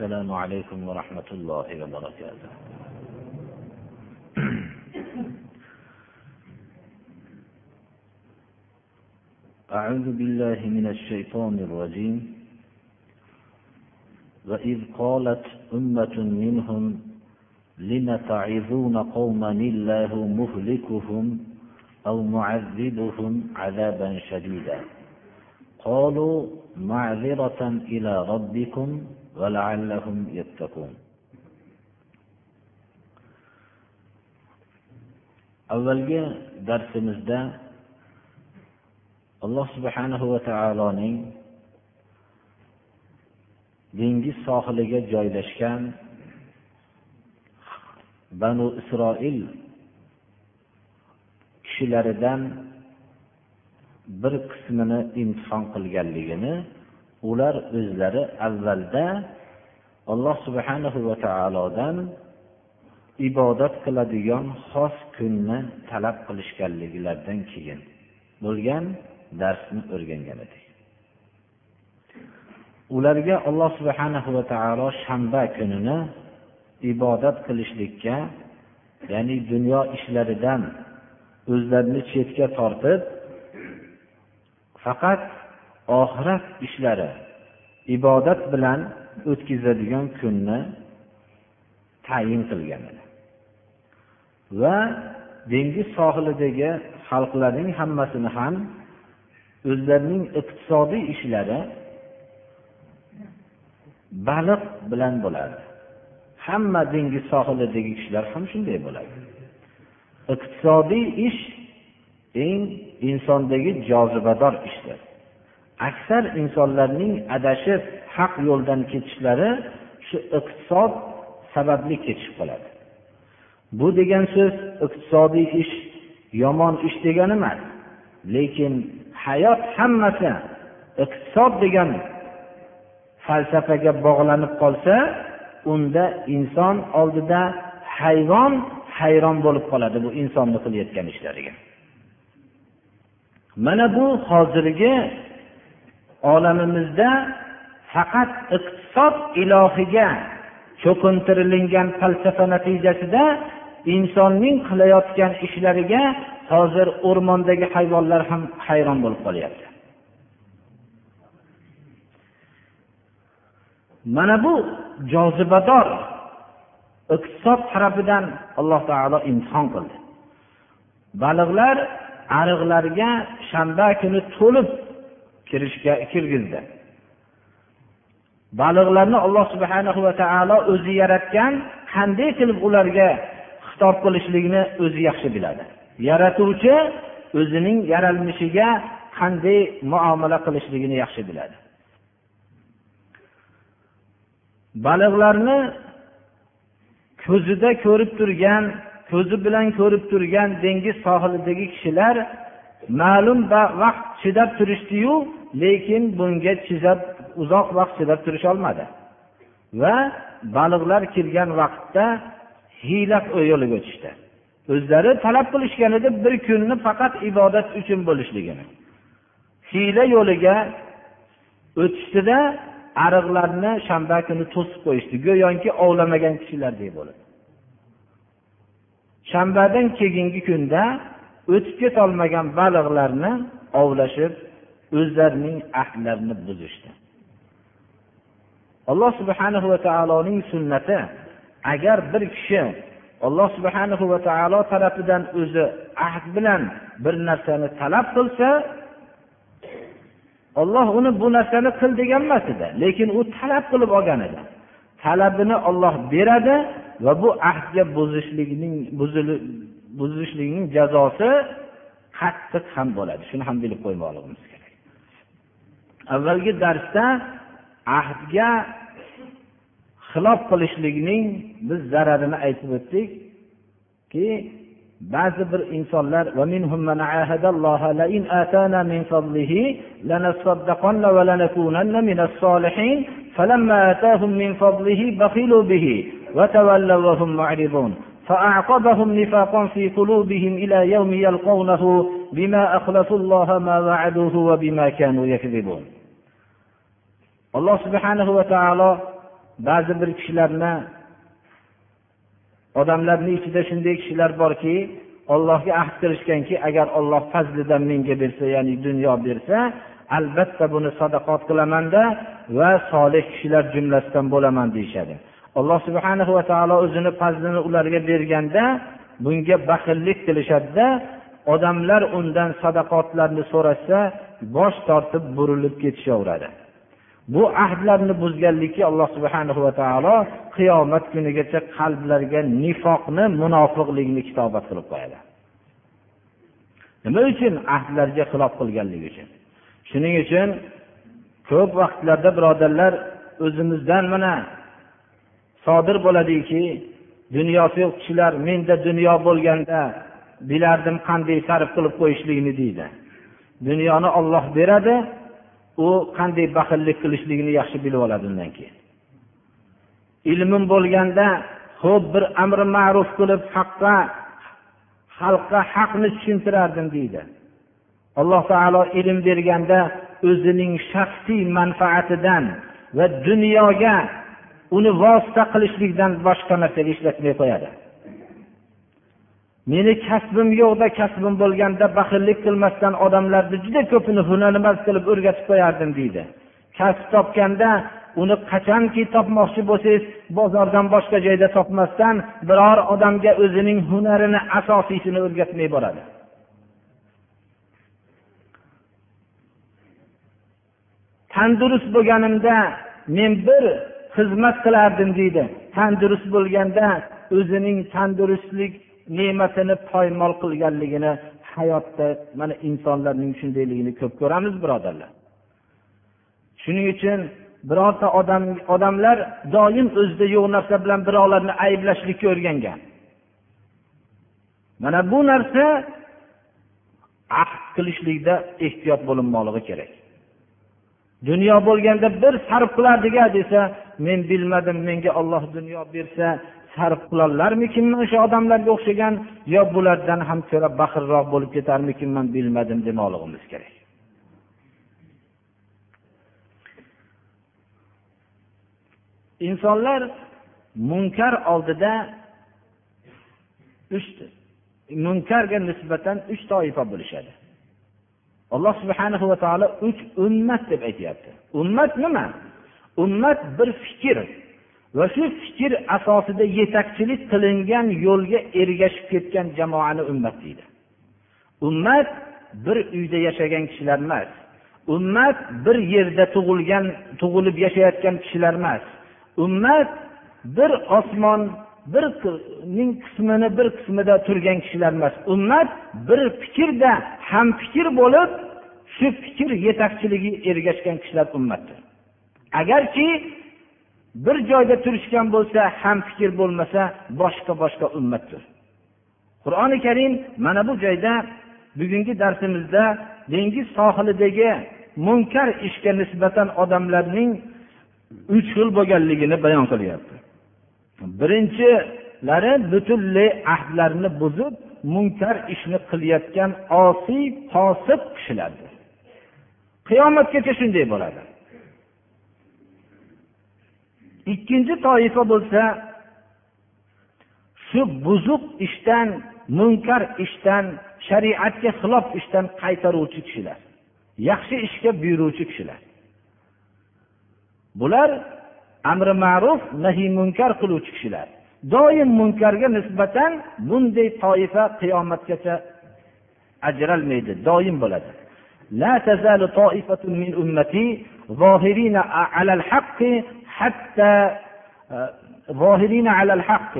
السلام عليكم ورحمة الله وبركاته. أعوذ بالله من الشيطان الرجيم. وإذ قالت أمة منهم لم تعظون قوما الله مهلكهم أو معذبهم عذابا شديدا؟ قالوا معذرة إلى ربكم avvalgi darsimizda alloh subhanahu va taoloning dengiz sohiliga joylashgan banu isroil kishilaridan bir qismini imtihon qilganligini ular o'zlari avvalda alloh subhanahu va taolodan ibodat qiladigan xos kunni talab qilishganliklaridan keyin bo'lgan darsni o'rgangan edik. Ularga alloh subhanahu va taolo shanba kunini ibodat qilishlikka ya'ni dunyo ishlaridan o'zlarini chetga tortib faqat oxirat ishlari ibodat bilan o'tkazadigan kunni tayin qilgan edi. Va dengiz sohilidagi xalqlarning hammasini ham o'zlarining iqtisodiy ishlari baliq bilan bo'ladi hamma dengiz sohilidagi kishilar ham shunday bo'ladi. Iqtisodiy ish eng insondagi jozibador ishdir. Aksar insonlarning adashib haq yo'ldan ketishlari shu iqtisod sababli ketishib qoladi. Bu degan so'z iqtisodiy ish yomon ish degani emas lekin hayot hammasi iqtisod degan falsafaga bog'lanib qolsa unda inson oldida hayvon hayron bo'lib qoladi bu insonni qilayotgan ishlariga. Mana bu hozirgi olamimizda faqat iqtisod ilohiga cho'qintirilingan falsafa natijasida insonning qilayotgan ishlariga hozir o'rmondagi hayvonlar ham hayron bo'lib qolyapti. Mana bu jozibador iqtisod tarafidan alloh taolo imtihon qildi. Baliqlar ariqlarga shanba kuni to'lib kirishga kirgizdi baliqlarni alloh subhana va taolo o'zi yaratgan qanday qilib ularga xitob qilishlikni o'zi yaxshi biladi. Yaratuvchi o'zining yaralmishiga qanday muomala qilishligini yaxshi biladi. Baliqlarni ko'zida ko'rib turgan ko'zi bilan ko'rib turgan dengiz sohilidagi kishilar ma'lum vaqt chidab turishdiyu lekin bunga chidab uzoq vaqt chidab turisholmadi. Va baliqlar kirgan vaqtda hiyla yo'liga o'tishdi o'zlari talab qilishgan edi bir kunni faqat ibodat uchun bo'lishligini. Hiyla yo'liga o'tishdida ariqlarni shanba kuni to'sib qo'yishdi. Go'yoki ovlamagan kishilardek bo'lib. Shanbadan keyingi kunda o'tib ketolmagan baliqlarni ovlashib o'zlarining ahdlarini buzishdi. Alloh subhanahu va taoloning sunnati agar bir kishi alloh subhanahu va taolo tarafidan o'zi ahd bilan bir narsani talab qilsa olloh uni bu narsani qil degan emas edi lekin u talab qilib olgan edi. Talabini olloh beradi va bu ahdga buzishlikning buzishlikning jazosi qattiq ham bo'ladi. Shuni ham bilib qo'ymoqligimiz kerak avvalgi darsda ahdga xilof qilishlikning biz zararini aytib o'tdikki ba'zi bir insonlar فلما آتاهم من فضله بخلوا به وتولوا وهم معرضون فأعقبهم نفاقا في قلوبهم إلى يوم يلقونه بما أخلفوا الله ما وعدوه وبما كانوا يكذبون. Alloh subhanahu va taolo ba'zi bir kishilarni odamlarni ichida shunday kishilar borki ollohga ahd qilishganki agar olloh fazlidan menga bersa ya'ni dunyo bersa albatta buni sadaqot qilamanda va solih kishilar jumlasidan bo'laman deyishadi. Alloh subhana va taolo o'zini fazlini ularga berganda bunga baxillik qilishadida odamlar undan sadaqotlarni so'rashsa bosh tortib burilib ketishaveradi. Bu ahdlarni buzganlikka alloh subhana va taolo qiyomat kunigacha qalblarga nifoqni munofiqlikni kitobat qilib qo'yadi. Nima uchun ahdlarga xilof qilganligi uchun? Shuning uchun ko'p vaqtlarda birodarlar o'zimizdan mana sodir bo'ladiki dunyosi yo'q kishilar menda dunyo bo'lganda bilardim qanday sarf qilib qo'yishlikni deydi. Dunyoni olloh beradi u qanday baxillik qilishligini yaxshi bilib oladi undan keyin. Ilmim bo'lganda ho'p bir amri ma'ruf qilib haqqa xalqqa haqni tushuntirardim deydi. Alloh taolo ilm berganda o'zining shaxsiy manfaatidan va dunyoga uni vosita qilishlikdan boshqa narsaga ishlatmay qo'yadi. Meni kasbim yo'qda kasbim bo'lganda baxillik qilmasdan odamlarni juda ko'pini hunarmand qilib o'rgatib qo'yardim deydi. Kasb topganda uni qachonki topmoqchi bo'lsangiz bozordan boshqa joyda topmasdan biror odamga o'zining hunarini asosiysini o'rgatmay boradi. Tandurust bo'lganimda men bir xizmat qilardim deydi. Tandurust bo'lganda o'zining tandurustlik ne'matini poymol qilganligini hayotda mana insonlarning shundayligini ko'p ko'ramiz birodarlar. Shuning uchun birorta odam odamlar doim o'zida yo'q narsa bilan birovlarni ayblashlikka o'rgangan mana bu narsa ahd qilishlikda ehtiyot bo'linmoqligi kerak. Dunyo bo'lganda bir sarf qilardiga desa men bilmadim menga olloh dunyo bersa sarf qilollarmikinman o'sha odamlarga o'xshagan yo bulardan ham ko'ra baxilroq bo'lib ketarmikinman bilmadim demoqligimiz kerak. Insonlar munkar oldida uch munkarga nisbatan uch toifa bo'lishadi. Alloh subhana va taolo uch ummat deb aytyapti. Ummat nima? Ummat bir fikr. Va shu fikr asosida yetakchilik qilingan yo'lga ergashib ketgan jamoani ummat deydi. Ummat bir uyda yashagan kishilar emas. Ummat bir yerda tug'ilgan tug'ilib yashayotgan kishilar emas. Ummat bir osmon birning qismini bir qismida turgan kishilar emas. Ummat bir fikrda ham fikr bo'lib shu fikr yetakchiligi ergashgan kishilar ummatdir. Agarki bir joyda turishgan bo'lsa ham fikr bo'lmasa boshqa boshqa ummatdir. Qur'oni karim mana bu joyda bugungi darsimizda dengiz sohilidagi munkar ishga nisbatan odamlarning uch xil bo'lganligini bayon qilyapti. Birinchilari butunlay ahdlarni buzib munkar ishni qilayotgan osiy fosiq kishilardir. Qiyomatgacha shunday bo'ladi. ikkinchi toifa bo'lsa shu buzuq ishdan munkar ishdan shariatga xilof ishdan qaytaruvchi kishilar yaxshi ishga buyuruvchi kishilar bular amri ma'ruf nahiy munkar qiluvchi kishilar doim munkarga nisbatan bunday toifa qiyomatgacha ajralmaydi doim bo'ladi لا تزال طائفة من أمتي ظاهرين على الحق حتى ظاهرين على الحق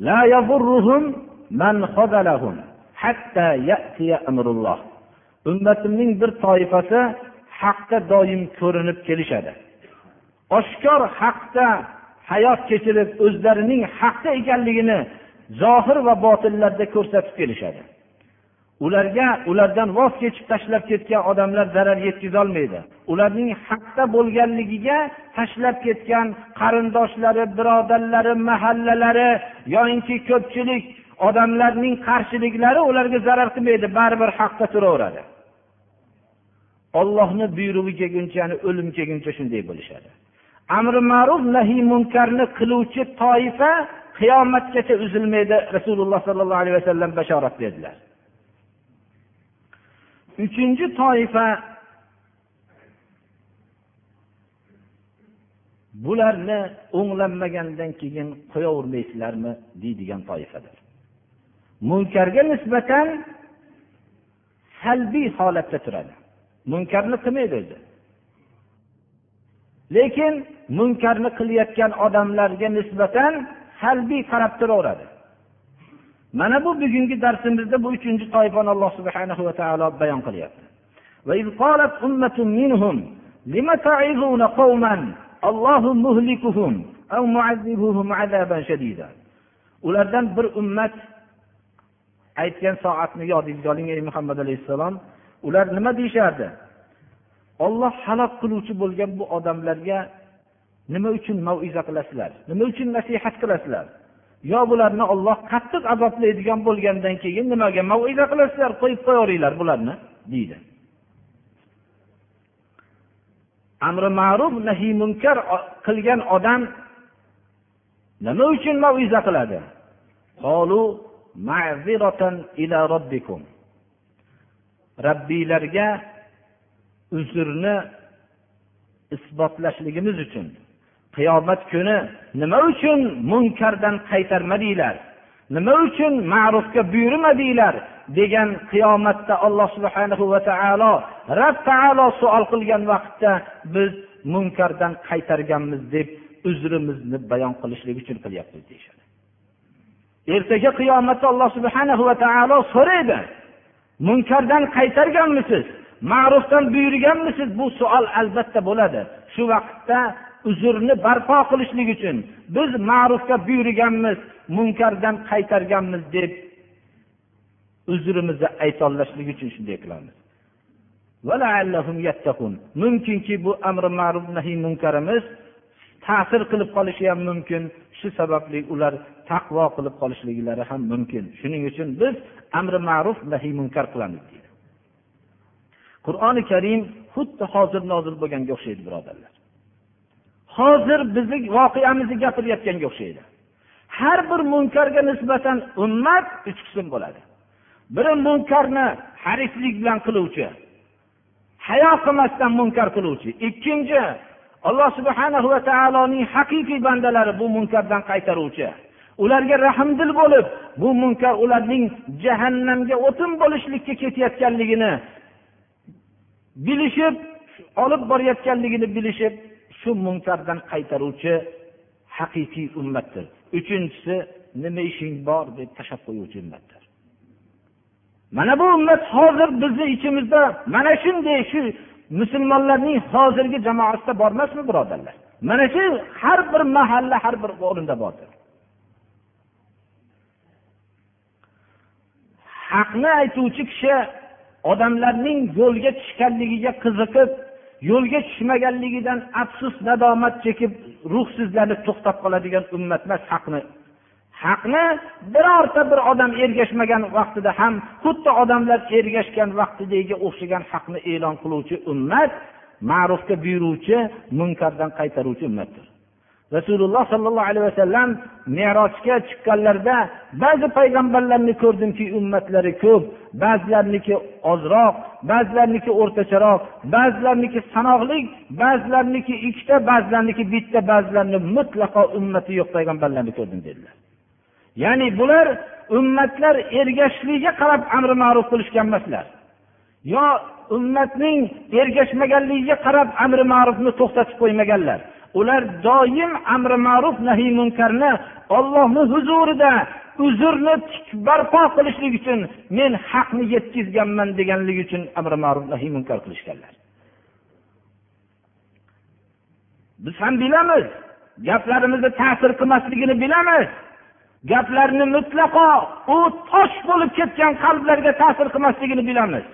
لا يضرهم من خذلهم حتى يأتي أمر الله ummatimning bir toifasi haqda doim ko'rinib kelishadi oshkor haqda hayot kechirib o'zlarining haqda ekanligini zohir va botillarda ko'rsatib kelishadi ularga ulardan voz kechib tashlab ketgan odamlar zarar yetkazolmaydi. Ularning haqda bo'lganligiga tashlab ketgan qarindoshlari birodarlari mahallalari yoyinki ko'pchilik odamlarning qarshiliklari ularga zarar qilmaydi baribir haqda turaveradi. Ollohni buyrug'i kelguncha o'lim kelguncha shunday bo'lishadi. Amri ma'ruf nahiy munkarni qiluvchi toifa qiyomatgacha uzilmaydi rasululloh sollallohu alayhi vasallam bashorat berdilar. Uchinchi toifa. Bularni o'nglanmagandan keyin qo'yavermaysizlarmi deydigan toifadir. Munkarga nisbatan salbiy holatda turadi. Munkarni qilmaydi o'zi. Lekin munkarni qilayotgan odamlarga nisbatan salbiy qarab turaveradi. Mana bu bugungi darsimizda bu uchinchi toifani alloh subhana va taolo bayon qilyapti. Ulardan bir ummat aytgan soatni yodingizga oling ey muhammad alayhissalom. Ular nima deyishardi? Olloh halok qiluvchi bo'lgan bu odamlarga nima uchun maiza qilasizlar? Nima uchun nasihat qilasizlar? Yo bularni olloh qattiq azoblaydigan bo'lgandan keyin nimaga maiza qilasizlar? Qo'yib qo'yaveringlar bularni deydi. Amri ma'ruf nahiy munkar qilgan odam nima uchun maiza qiladi? Robbiylarga uzrni isbotlashligimiz uchun. Qiyomat kuni nima uchun munkardan qaytarmadinglar? Nima uchun ma'rufga buyurmadinglar? degan qiyomatda alloh subhanahu va taolo rab taolo savol qilgan vaqtda biz munkardan qaytarganmiz deb uzrimizni bayon qilishlik uchun qilyapmiz deyishadi. Ertaga qiyomatda alloh subhanahu va taolo so'raydi munkardan qaytarganmisiz ma'rufdan buyurganmisiz? Bu savol albatta bo'ladi. Shu vaqtda uzrni barpo qilishlik uchun biz ma'rufga buyurganmiz munkardan qaytarganmiz deb uzrimizni aytolashlik uchun shunday qilamiz. Mumkinki bu amri ma'ruf nahiy munkarimiz ta'sir qilib qolishi ham mumkin. Shu sababli ular taqvo qilib qolishliklari ham mumkin. Shuning uchun biz amri ma'ruf nahiy munkar qilamiz deydi. Qur'oni karim xuddi hozir nozil bo'lganga o'xshaydi birodarlar. Hozir bizni voqeamizni gapirayotganga o'xshaydi. Har bir munkarga nisbatan ummat uch qism bo'ladi. Biri munkarni harislik bilan qiluvchi hayo qilmasdan munkar qiluvchi. Ikkinchi alloh subhana va taoloning haqiqiy bandalari bu munkardan qaytaruvchi. Ularga rahmdil bo'lib bu munkar ularning jahannamga o'tin bo'lishlikka ketayotganligini bilishib olib borayotganligini bilishib shu munkardan qaytaruvchi haqiqiy ummatdir. Uchinchisi nima ishing bor deb tashlab qo'yuvchi ummatdir. Mana bu ummat hozir bizni ichimizda mana shunday shu musulmonlarning hozirgi jamoasida bor emasmi birodarlar? Mana shu har bir mahalla har bir o'rinda bordir. Haqni aytuvchi kishi odamlarning yo'lga tushganligiga qiziqib yo'lga tushmaganligidan afsus nadomat chekib ruhsizlanib to'xtab qoladigan ummat emas haqni haqni birorta bir odam ergashmagan vaqtida ham xuddi odamlar ergashgan vaqtidagi o'xshagan haqni e'lon qiluvchi ummat ma'rufga buyuruvchi munkardan qaytaruvchi ummatdir. Rasululloh sollallohu alayhi vasallam merojga chiqqanlarida ba'zi payg'ambarlarni ko'rdimki ummatlari ko'p ba'zilarniki ozroq ba'zilarniki o'rtacharoq ba'zilarniki sanoqli ba'zilarniki ikkita ba'zilarniki bitta ba'zilarini mutlaqo ummati yo'q payg'ambarlarni ko'rdim dedilar. Ya'ni bular ummatlar ergashishligiga qarab amri ma'ruf qilishgan emaslar. Yo ummatning ergashmaganligiga qarab amri ma'rufni to'xtatib qo'ymaganlar. Ular doim amri ma'ruf nahiy munkarni ollohni huzurida uzrni barpo qilishlik uchun men haqni yetkazganman deganligi uchun amri ma'ruf nahiy munkar qilishganlar. Biz ham bilamiz gaplarimizni ta'sir qilmasligini bilamiz. Gaplarni mutlaqo u tosh bo'lib ketgan qalblarga ta'sir qilmasligini bilamiz.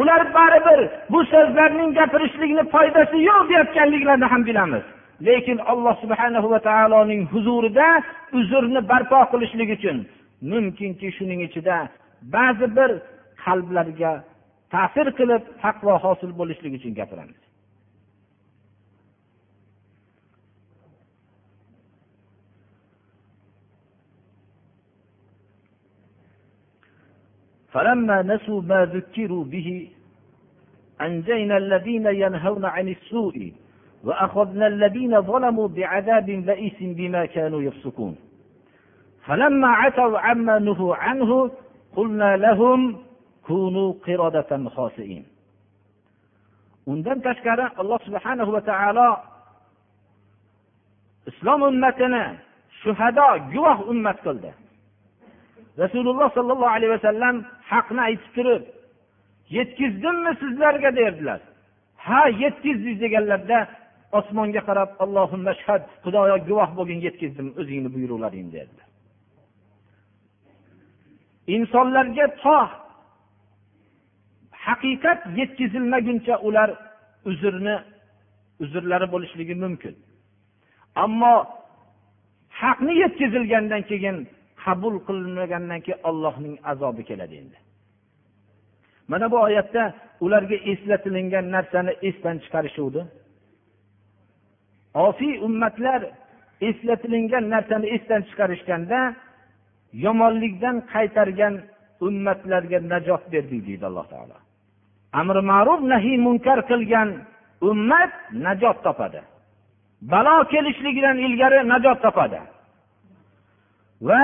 Ular baribir bu so'zlarning gapirishlikni foydasi yo'q deyotganliklarini ham bilamiz. Lekin alloh subhana va taoloning huzurida uzrni barpo qilishlik uchun mumkinki shuning ichida ba'zi bir qalblarga ta'sir qilib taqvo hosil bo'lishligi uchun gapiramiz. فلما نسوا ما ذكروا به أنجينا الذين ينهون عن السوء وأخذنا الذين ظلموا بعذاب بئيس بما كانوا يفسقون. فلما عتوا عما نهوا عنه قلنا لهم كونوا قردة خاسئين. Undan tashqari alloh subhanahu va taolo islom ummatini shuhado guvoh ummat qildi. Rasululloh sollallohu alayhi vasallam haqni aytib turib yetkazdimmi sizlarga derdilar. Ha yetkazdik deganlarda osmonga qarab allohimma shahad xudoyo guvoh bo'lgin yetkazdim o'zingni buyruqlaring dedilar insonlarga to haqiqat yetkazilmaguncha ular uzrni uzrlari bo'lishligi mumkin. Ammo haqni yetkazilgandan keyin qabul qilinmagandan keyin ollohning azobi keladi endi. Mana bu oyatda ularga eslatilingan narsani esdan chiqarishuvdi. Osiy ummatlar eslatilingan narsani esdan chiqarishganda yomonlikdan qaytargan ummatlarga najot berdik deydi alloh taolo. Amri ma'ruf nahiy munkar qilgan ummat najot topadi. Balo kelishligidan ilgari najot topadi. Va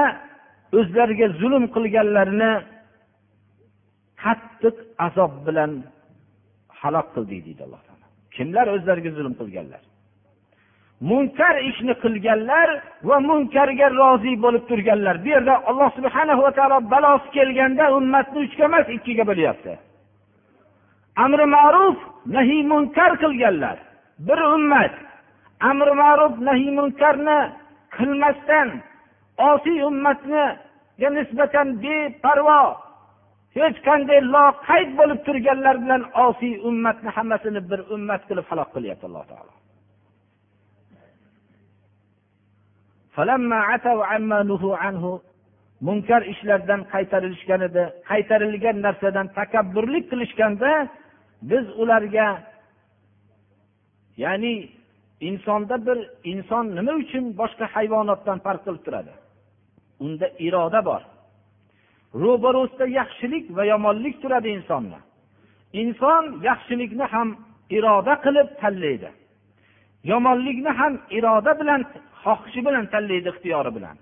o'zlariga zulm qilganlarni qattiq azob bilan halok qildik deydi alloh taolo. Kimlar o'zlariga zulm qilganlar? Munkar ishni qilganlar va munkarga rozi bo'lib turganlar. Bu yerda alloh subhana va taolo balosi kelganda ummatni uchga emas ikkiga bo'lyapti. Amri ma'ruf nahiy munkar qilganlar. Bir ummat amri ma'ruf nahiy munkarni qilmasdan osiy ummatniga nisbatan beparvo hech qanday loqayd bo'lib turganlar bilan osiy ummatni hammasini bir ummat qilib halok qilyapti alloh taolo. Munkar ishlardan qaytarilishganida qaytarilgan narsadan takabburlik qilishganda biz ularga ya'ni insonda bir inson nima uchun boshqa hayvonotdan farq qilib turadi? Unda iroda bor. Ro'barosida yaxshilik va yomonlik turadi insonni inson yaxshilikni ham iroda qilib tanlaydi. Yomonlikni ham iroda bilan xohishi bilan tanlaydi ixtiyori bilan.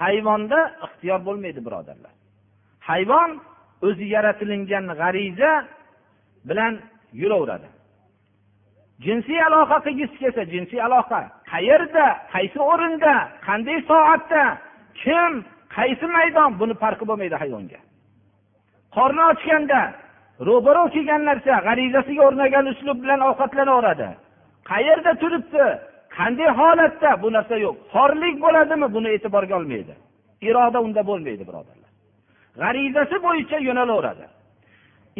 Hayvonda ixtiyor bo'lmaydi birodarlar. Hayvon o'zi yaratilingan g'ariza bilan yuraveradi. Jinsiy aloqa qilgisi kelsa jinsiy aloqa qayerda qaysi o'rinda qanday soatda kim qaysi maydon buni farqi bo'lmaydi hayvonga? Qorni ochganda ro'baro kelgan narsa g'arizasiga o'rnagan uslub bilan ovqatlanaveradi qayerda turibdi? Qanday holatda? Bu narsa yo'q. Xorlik bo'ladimi? Buni e'tiborga olmaydi. Iroda unda bo'lmaydi birodarlar. G'arizasi bo'yicha yo'nalaveradi.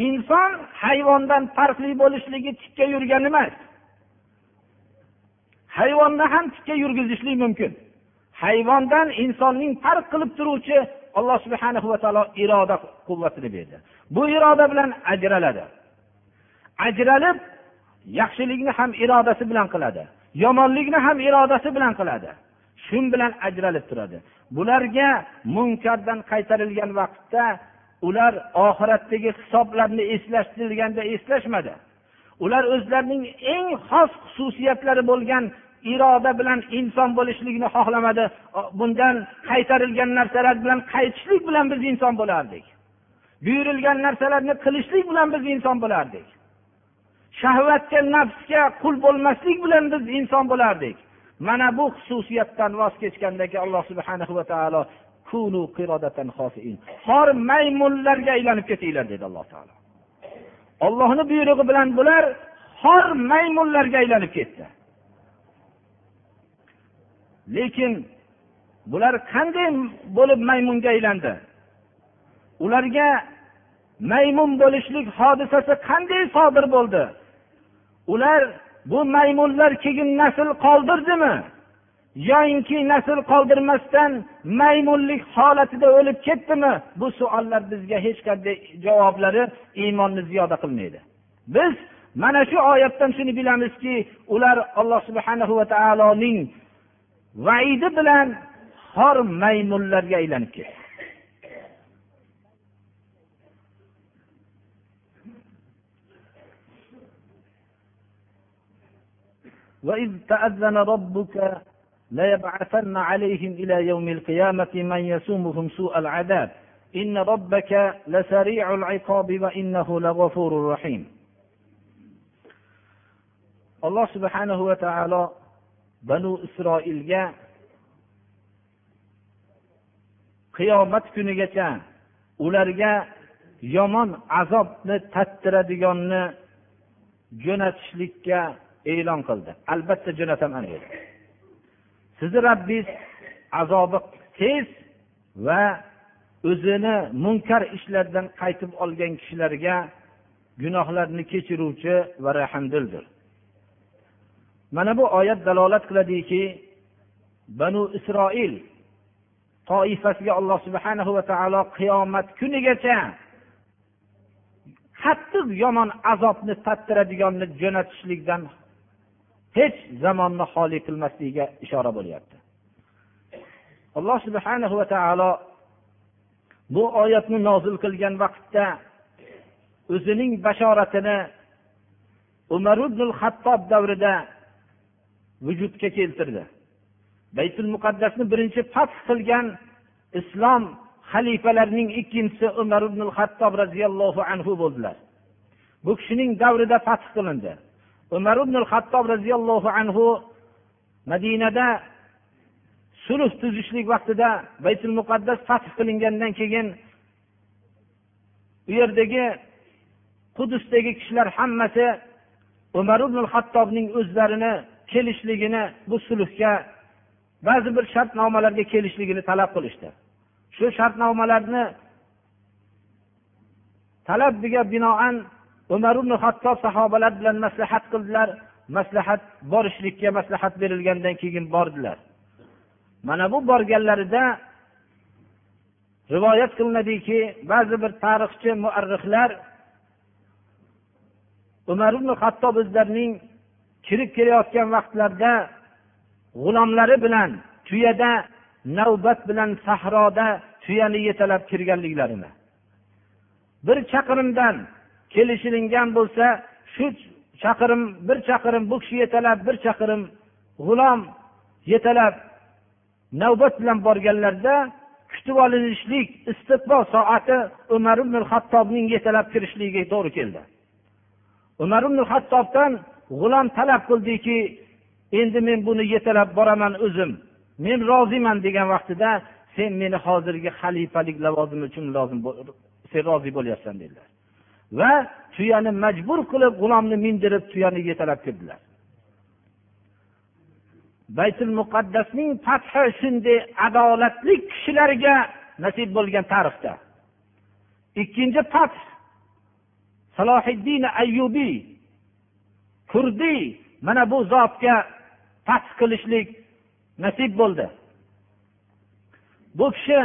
Inson hayvondan farqli bo'lishligi tikka yurgan emas. Hayvonni ham tikka yurgizishlik mumkin. Hayvondan insonning farq qilib turuvchi alloh subhana va taolo iroda quvvatini berdi. Bu iroda bilan ajraladi. Ajralib yaxshilikni ham irodasi bilan qiladi yomonlikni ham irodasi bilan qiladi. Shu bilan ajralib turadi. Bularga munkardan qaytarilgan vaqtda ular oxiratdagi hisoblarni eslashtirilganda eslashmadi. Ular o'zlarining eng xos xususiyatlari bo'lgan iroda bilan inson bo'lishlikni xohlamadi. Bundan qaytarilgan narsalar bilan qaytishlik bilan biz inson bo'lardik. Buyurilgan narsalarni qilishlik bilan biz inson bo'lardik. Shahvatga nafsga qul bo'lmaslik bilan biz inson bo'lardik. Mana bu xususiyatdan voz kechgandaki alloh subhana va taolo xor maymunlarga aylanib ketinglar dedi alloh taolo. Ollohni buyrug'i bilan bular xor maymunlarga aylanib ketdi. Lekin bular qanday bo'lib maymunga aylandi? Ularga maymun bo'lishlik hodisasi qanday sodir bo'ldi? Ular bu maymunlar keyin nasl qoldirdimi? Yoyinki nasl qoldirmasdan maymunlik holatida o'lib ketdimi? Bu savollar bizga hech qanday javoblari iymonni ziyoda qilmaydi. Biz mana shu oyatdan shuni bilamizki ular alloh subhanahu va taoloning vaidi bilan xor maymunlarga aylanib ketdi وإذ تأذن ربك ليبعثن عليهم إلى يوم القيامة من يسومهم سوء العذاب إن ربك لسريع العقاب وإنه لغفور رحيم subhanahu va taolo banu isroilga qiyomat kunigacha ularga yomon azobni tattiradiganni jo'natishlikka e'lon qildi. Albatta jo'nataman dedi sizni robbingiz azobi tez va o'zini munkar ishlardan qaytib olgan kishilarga gunohlarni kechiruvchi va rahmdildir. Mana bu oyat dalolat qiladiki banu isroil toifasiga alloh subhanahu va taolo qiyomat kunigacha qattiq yomon azobni tattiradiganni jo'natishlikdan hech zamonni xoli qilmasligiga ishora bo'lyapti. Alloh subhanahu va taolo bu oyatni nozil qilgan vaqtda o'zining bashoratini umar ibn xattob davrida vujudga keltirdi. Baytul muqaddasni birinchi fath qilgan islom xalifalarining ikkinchisi umar ibn hattob roziyallohu anhu bo'ldilar. Bu kishining davrida fath qilindi. Umar ibn hattob roziyallohu anhu madinada sulh tuzishlik vaqtida baytul muqaddas fath qilingandan keyin u yerdagi qudusdagi kishilar hammasi umar ibn hattobning o'zlarini kelishligini bu sulhga ba'zi bir shartnomalarga kelishligini talab qilishdi. Shu shartnomalarni talabiga binoan umar ibn hattob sahobalar bilan maslahat qildilar. Maslahat borishlikka maslahat berilgandan keyin bordilar. Mana bu borganlarida rivoyat qilinadiki ba'zi bir tarixchi muarrihlar umar ibn hattob o'zlarining kirib kelayotgan vaqtlarida g'ulomlari bilan tuyada navbat bilan sahroda tuyani yetalab kirganliklarini. Bir chaqirimdan kelishilingan bo'lsa shu chaqirim bir chaqirim bu kishi yetalab bir chaqirim g'ulom yetalab navbat bilan borganlarida kutib olinishlik istiqbol soati umar ibn hattobning yetalab kirishligiga to'g'ri keldi. Umar ibn hattobdan g'ulom talab qildiki endi men buni yetalab boraman o'zim. Men roziman degan vaqtida sen meni hozirgi xalifalik lavozimi uchun lozim sen rozi bo'lyapsan dedilar. Va tuyani majbur qilib g'ulomni mindirib tuyani yetalab kirdilar. Baytul muqaddasning fathi shunday adolatli kishilarga nasib bo'lgan tarixda. Ikkinchi fath salohiddin ayyubiy kurdiy mana bu zotga fath qilishlik nasib bo'ldi. Bu kishi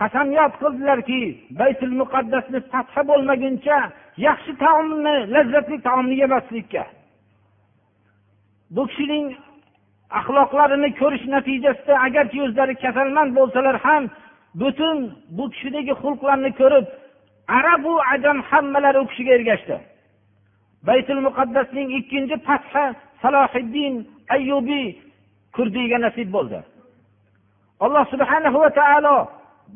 qasamyod qildilarki baytul muqaddasni fathi bo'lmaguncha yaxshi taomni lazzatli taomni yemaslikka. Bu kishining axloqlarini ko'rish natijasida agarki o'zlari kasalmand bo'lsalar ham butun bu kishidagi xulqlarni ko'rib arabu ajam hammalari u kishiga ergashdi. Baytul muqaddasning ikkinchi fathi salohiddin ayyubiy kurdiyga nasib bo'ldi. Alloh subhanahu va taolo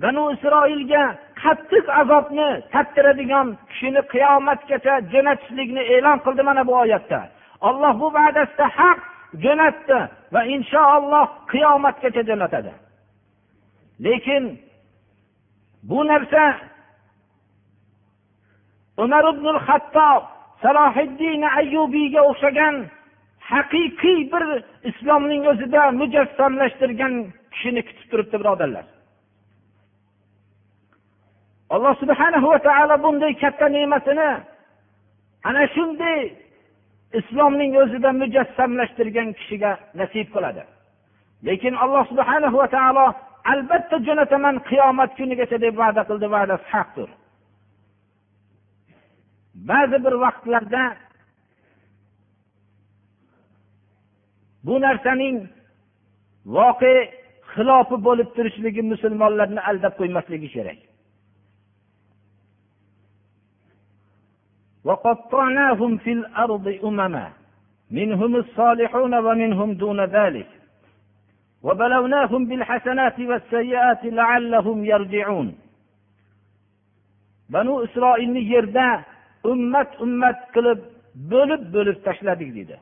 banu isroilga qattiq azobni tattiradigan kishini qiyomatgacha jo'natishlikni e'lon qildi mana bu oyatda. Olloh bu va'dasida haq jo'natdi va inshaalloh qiyomatgacha jo'natadi. Lekin bu narsa umar ibn hattob salohiddin ayubiyga o'xshagan haqiqiy bir islomning o'zida mujassamlashtirgan kishini kutib turibdi birodarlar. Alloh subhanahu va taolo bunday katta ne'matini ana shunday islomning o'zida mujassamlashtirgan kishiga nasib qiladi. Lekin alloh subhanahu va taolo albatta jo'nataman qiyomat kunigacha deb va'da qildi va'dasi haqdir. ba'zi bir vaqtlarda bu narsaning voqe xilofi bo'lib turishligi musulmonlarni aldab qo'ymasligi kerak وقطعناهم في الأرض أمما منهم الصالحون ومنهم دون ذلك وبلوناهم بالحسنات والسيئات لعلهم يرجعون banu isroilni yerda ummat ummat qilib bo'lib bo'lib tashladik dedi.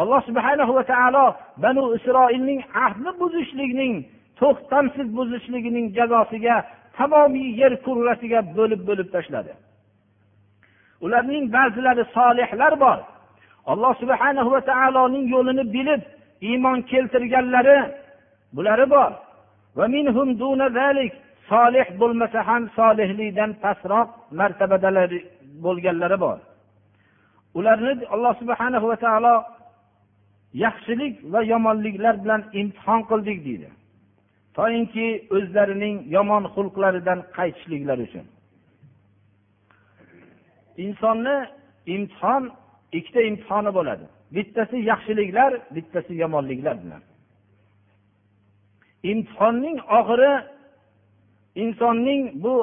Alloh subhana va taolo banu isroilning ahdni buzishlikning to'xtamsiz buzishligining jazosiga tamomiy yer kurrasiga bo'lib bo'lib tashladi. Ularning ba'zilari solihlar bor. Alloh subhana va taoloning yo'lini bilib iymon keltirganlari bulari bor. Solih bo'lmasa ham solihlikdan pastroq martabadalari bo'lganlari bor. Ularni alloh subhana va taolo yaxshilik va yomonliklar bilan imtihon qildik deydi. Toinki o'zlarining yomon xulqlaridan qaytishliklari uchun. Insonni imtihon ikkita imtihoni bo'ladi. Bittasi yaxshiliklar bittasi yomonliklar bilan. Imtihonning oxiri insonning bu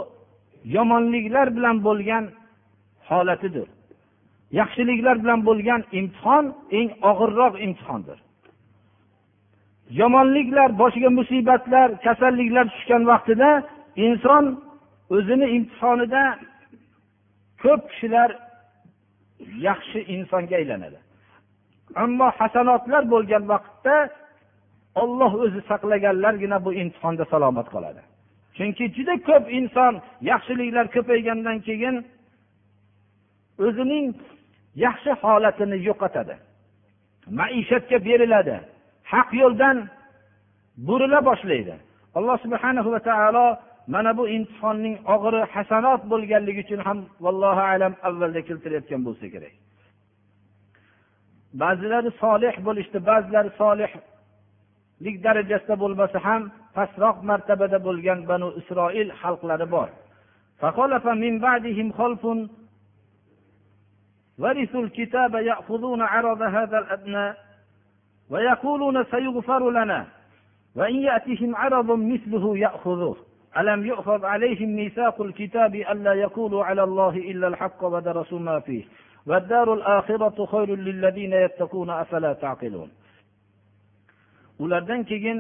yomonliklar bilan bo'lgan holatidir. Yaxshiliklar bilan bo'lgan imtihon eng og'irroq imtihondir. Yomonliklar boshiga musibatlar kasalliklar tushgan vaqtida inson o'zini imtihonida ko'p kishilar yaxshi insonga aylanadi. Ammo hasanotlar bo'lgan vaqtda olloh o'zi saqlaganlargina bu imtihonda salomat qoladi. Chunki juda ko'p inson yaxshiliklar ko'paygandan keyin o'zining yaxshi holatini yo'qotadi. Maishatga beriladi. Haq yo'ldan burila boshlaydi. Alloh subhana va taolo mana bu imtihonning og'iri hasanot bo'lganligi uchun ham vallohu alam avvalda keltirayotgan bo'lsa kerak. Ba'zilari solih bo'lishdi ba'zilari solihlik darajasida bo'lmasa ham pastroq martabada bo'lgan banu isroil xalqlari bor. ورثوا الكتاب يأخذون عرض هذا الأدنى ويقولون سيغفر لنا وإن يأتهم عرض مثله يأخذوه ألم يؤخذ عليهم ميثاق الكتاب ألا يقولوا على الله إلا الحق ودرسوا ما فيه والدار الآخرة خير للذين يتقون أفلا تعقلون ulardan keyin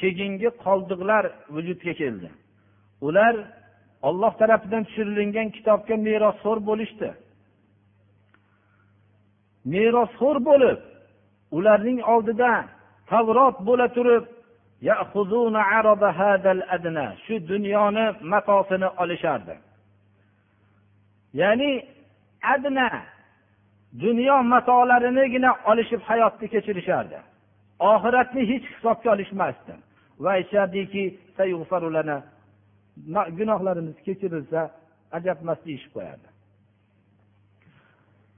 keyingi qoldiqlar vujudga keldi ular olloh tarafidan tushirilgan kitobga merosxo'r bo'lishdi Merosxo'r bo'lib ularning oldida tavrot bo'la turib shu dunyoni matosini olishardi. Ya'ni adna dunyo matolarinigina olishib hayotni kechirishardi. Oxiratni hech hisobga olishmasdi. Va aytishardiki gunohlarimiz kechirilsa ajabmas deyishib qo'yardi.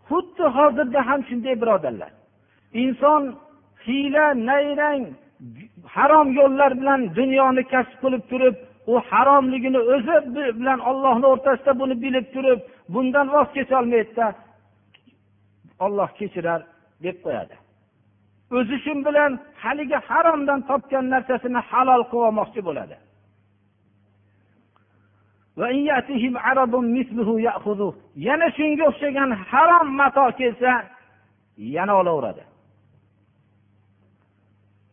Xuddi hozirda ham shunday birodarlar. Inson hiyla nayrang harom yo'llar bilan dunyoni kasb qilib turib u haromligini o'zi bilan ollohni o'rtasida buni bilib turib bundan voz kecholmaydida olloh kechirar deb qo'yadi. O'zi shu bilan haligi haromdan topgan narsasini halol qilib olmoqchi bo'ladi. Yana shunga o'xshagan harom mato kelsa yana olaveradi.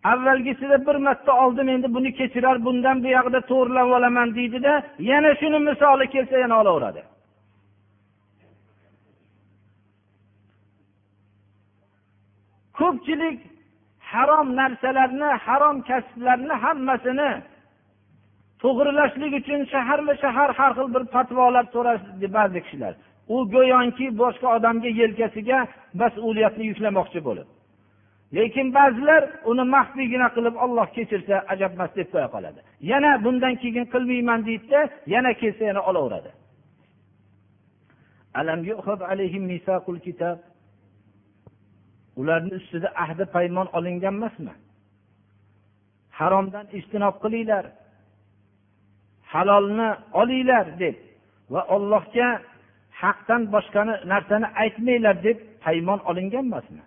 Avvalgisida bir marta oldim endi buni kechirar bundan buyog'ida to'g'irlab olaman deydida yana shuni misoli kelsa yana olaveradi. Ko'pchilik harom narsalarni harom kasblarni hammasini to'g'rilashlik uchun shaharma shahar har xil bir fatvolar so'rashdi ba'zi kishilar. U go'yoki boshqa odamga yelkasiga mas'uliyatni yuklamoqchi bo'lib. Lekin ba'zilar uni maxfiygina qilib olloh kechirsa ajabmas deb qo'ya qoladi. Yana bundan keyin qilmayman deydida yana kelsa yana olaveradi. Ularni ustida ahdi paymon olingan emasmi? Haromdan ijtinob qilinglar. Halolni olinglar deb va ollohga haqdan boshqa narsani aytmanglar deb paymon olingan emasmi?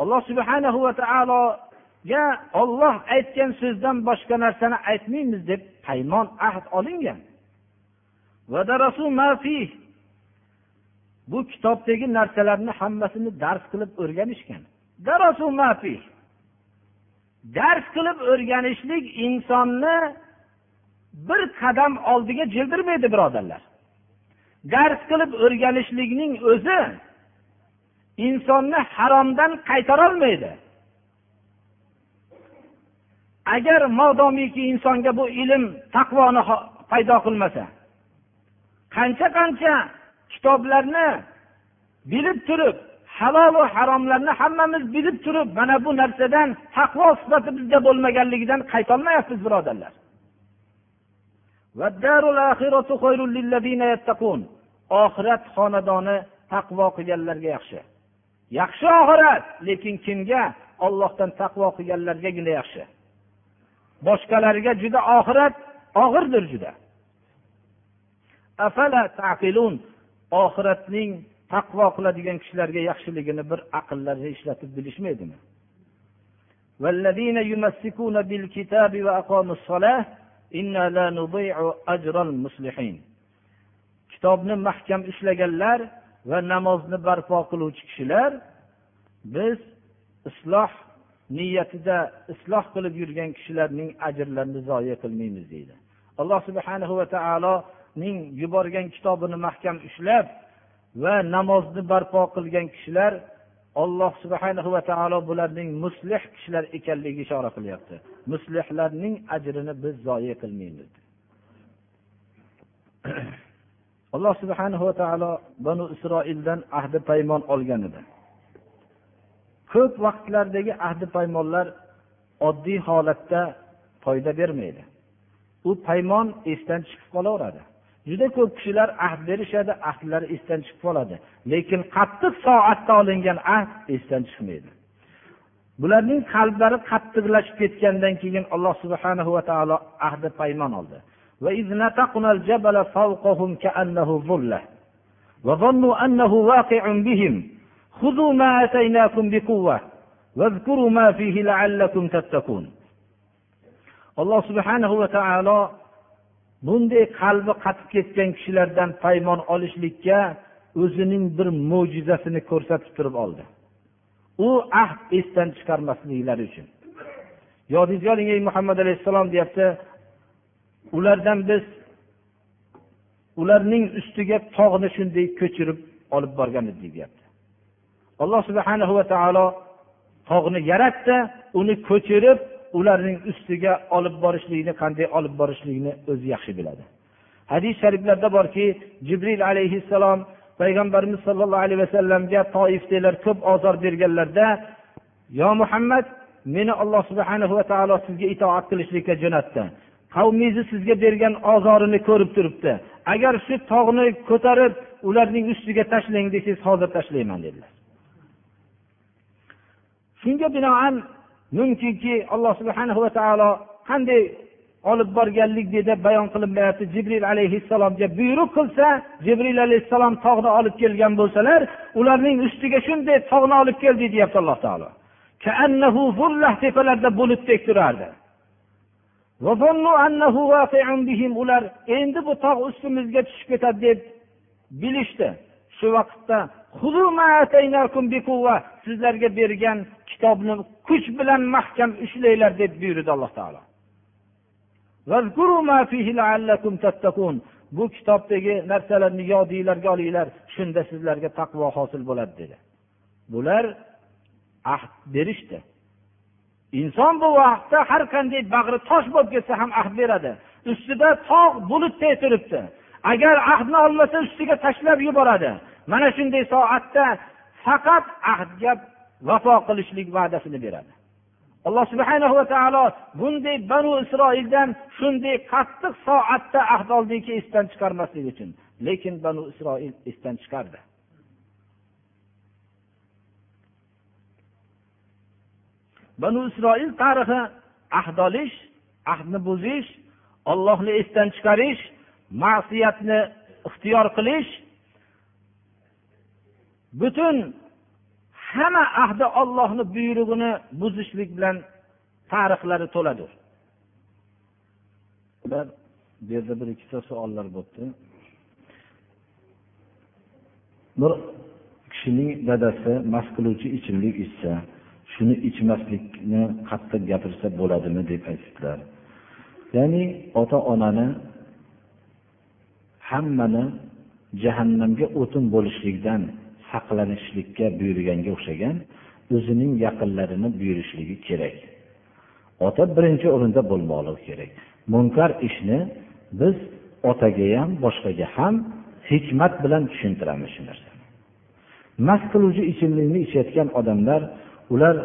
Alloh subhanahu va taologa olloh aytgan so'zdan boshqa narsani aytmaymiz deb paymon ahd olingan. Bu kitobdagi narsalarni hammasini dars qilib o'rganishgan. Dars qilib o'rganishlik insonni bir qadam oldiga jildirmaydi birodarlar. Dars qilib o'rganishlikning o'zi insonni haromdan qaytarolmaydi. Agar modomiki insonga bu ilm taqvoni paydo qilmasa qancha qancha kitoblarni bilib turib halolu haromlarni hammamiz bilib turib mana bu narsadan taqvo sifati bizda bo'lmaganligidan qaytolmayapmiz birodarlar. Oxirat xonadoni taqvo qilganlarga yaxshi. Yaxshi oxirat lekin kimga? Ollohdan taqvo qilganlargagina yaxshi. Boshqalarga juda oxirat og'irdir juda. Oxiratning taqvo qiladigan kishilarga yaxshiligini bir aqllarida ishlatib bilishmaydimi? Kitobni mahkam ushlaganlar va namozni barpo qiluvchi kishilar biz isloh niyatida isloh qilib yurgan kishilarning ajrlarini zoya qilmaymiz deydi. Alloh subhanahu va taoloning yuborgan kitobini mahkam ushlab va namozni barpo qilgan kishilar alloh subhanahu va taolo bularning muslih kishilar ekanligiga ishora qilyapti. Muslihlarning ajrini biz zoye qilmaymiz. Alloh subhanahu va taolo banu isroildan ahdi paymon olgan edi. Ko'p vaqtlardagi ahdi paymonlar oddiy holatda foyda bermaydi. U paymon esdan chiqib qolaveradi. juda ko'p kishilar ahd berishadi ahdlari esdan chiqib qoladi lekin qattiq soatda olingan ahd esdan chiqmaydi bularning qalblari qattiqlashib ketgandan keyin alloh subhana va taolo ahdi paymon oldi وظنوا أنه واقع بهم خذوا ما آتيناكم بقوة واذكروا ما فيه لعلكم تتقون alloh subhanahu va taolo bunday qalbi qatib ketgan kishilardan paymon olishlikka o'zining bir mo'jizasini ko'rsatib turib oldi. U ahd esdan chiqarmasliklari uchun. Yodingizga oling ey muhammad alayhissalom deyapti. Ulardan biz ularning ustiga tog'ni shunday ko'chirib olib borgan edik deyapti. Alloh subhana va taolo tog'ni yaratdi uni ko'chirib ularning ustiga olib borishlikni qanday olib borishlikni o'zi yaxshi biladi. Hadis shariflarda borki jibril alayhissalom payg'ambarimiz sollallohu alayhi vasallamga toifdagilar ko'p ozor berganlarda yo muhammad meni alloh subhana va taolo sizga itoat qilishlikka jo'natdi. Qavmingizni sizga bergan ozorini ko'rib turibdi. Agar shu tog'ni ko'tarib ularning ustiga tashlang desangiz hozir tashlayman dedilar. Shunga binoan mumkinki alloh subhana va taolo qanday olib borganlik deb bayon qilinmayapti. Jibril alayhissalomga buyruq qilsa jibril alayhissalom tog'ni olib kelgan bo'lsalar ularning ustiga shunday tog'ni olib keldik deyapti alloh taolo. Tepalarida bulutdek turardi. Ular endi bu tog' ustimizga tushib ketadi deb bilishdi. Shu vaqtda sizlarga bergan kitobni kuch bilan mahkam ushlanglar deb buyurdi alloh taolo. Bu kitobdagi narsalarni yodinglarga olinglar shunda sizlarga taqvo hosil bo'ladi dedi. Bular ahd berishdi. Inson bu vaqtda har qanday bag'ri tosh bo'lib ketsa ham ahd beradi. Ustida tog' bulutday turibdi. Agar ahdni olmasa ustiga tashlab yuboradi. Mana shunday soatda faqat ahdga vafo qilishlik va'dasini beradi. Alloh subhana va taolo bunday banu isroildan shunday qattiq soatda ahd oldiki esdan chiqarmaslik uchun lekin banu isroil esdan chiqardi. Banu isroil tarixi ahd olish ahdni buzish ollohni esdan chiqarish ma'siyatni ixtiyor qilish butun hamma ahdi ollohni buyrug'ini buzishlik bilan tarixlari to'ladir. Bu yerda bir ikkita savollar bo'libdi bir kishining dadasi mast qiluvchi ichimlik ichsa shuni ichmaslikni qattiq gapirsa bo'ladimi deb aytibdilar. Ya'ni ota onani hammani jahannamga o'tin bo'lishlikdan saqlanishlikka buyurganga o'xshagan o'zining yaqinlarini buyurishligi kerak. Ota birinchi o'rinda bo'lmoqligi kerak. Munkar ishni biz otaga ham boshqaga ham hikmat bilan tushuntiramiz shu narsani. Mast qiluvchi ichimlikni ichayotgan odamlar ular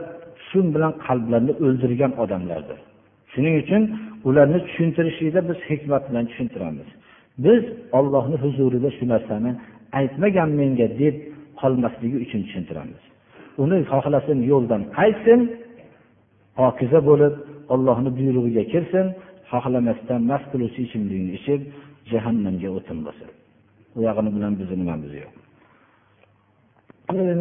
shu bilan qalblarini o'ldirgan odamlardir. Shuning uchun ularni tushuntirishlikda biz hikmat bilan tushuntiramiz. Biz ollohni huzurida shu narsani aytmagan menga deb qolmasligi uchun tushuntiramiz. Uni xohlasin yo'ldan qaytsin pokiza bo'lib ollohni buyrug'iga kirsin xohlamasdan mast qiluvchi ichimlikni ichib jahannamga o'tin bo'lsin. Uyog'ini yog'ini bilan bizni nimamiz yo'q?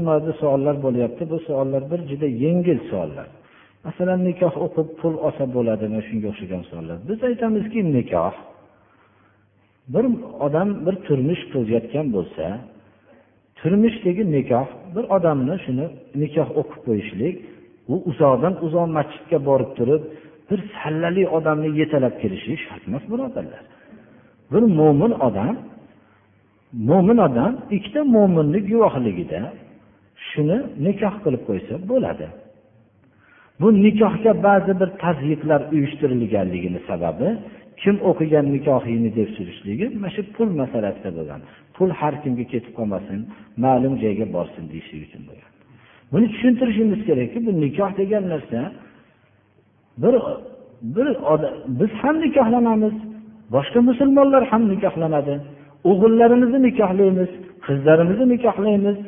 Nimada savollar bo'lyapti. Bu savollar bir juda yengil savollar. Masalan nikoh o'qib pul olsa bo'ladimi? Shunga o'xshagan savollar. Biz aytamizki nikoh bir odam bir turmush qurayotgan bo'lsa turmushdagi nikoh bir odamni shuni nikoh o'qib qo'yishlik u uzoqdan uzoq masjidga borib turib bir sallali odamni yetalab kelishi shart emas birodarlar. Bir mo'min odam mo'min odam ikkita mo'minni guvohligida shuni nikoh qilib qo'ysa bo'ladi. Bu nikohga ba'zi bir tazyiqlar uyushtirilganligini sababi kim o'qigan nikohingni deb surishligi mana shu pul masalasida bo'lgan. Pul har kimga ketib qolmasin ma'lum joyga borsin deyishlik uchun bo'lgan. Buni tushuntirishimiz kerakki bu nikoh degan narsa bir bir biz ham nikohlanamiz boshqa musulmonlar ham nikohlanadi. O'g'illarimizni nikohlaymiz qizlarimizni nikohlaymiz.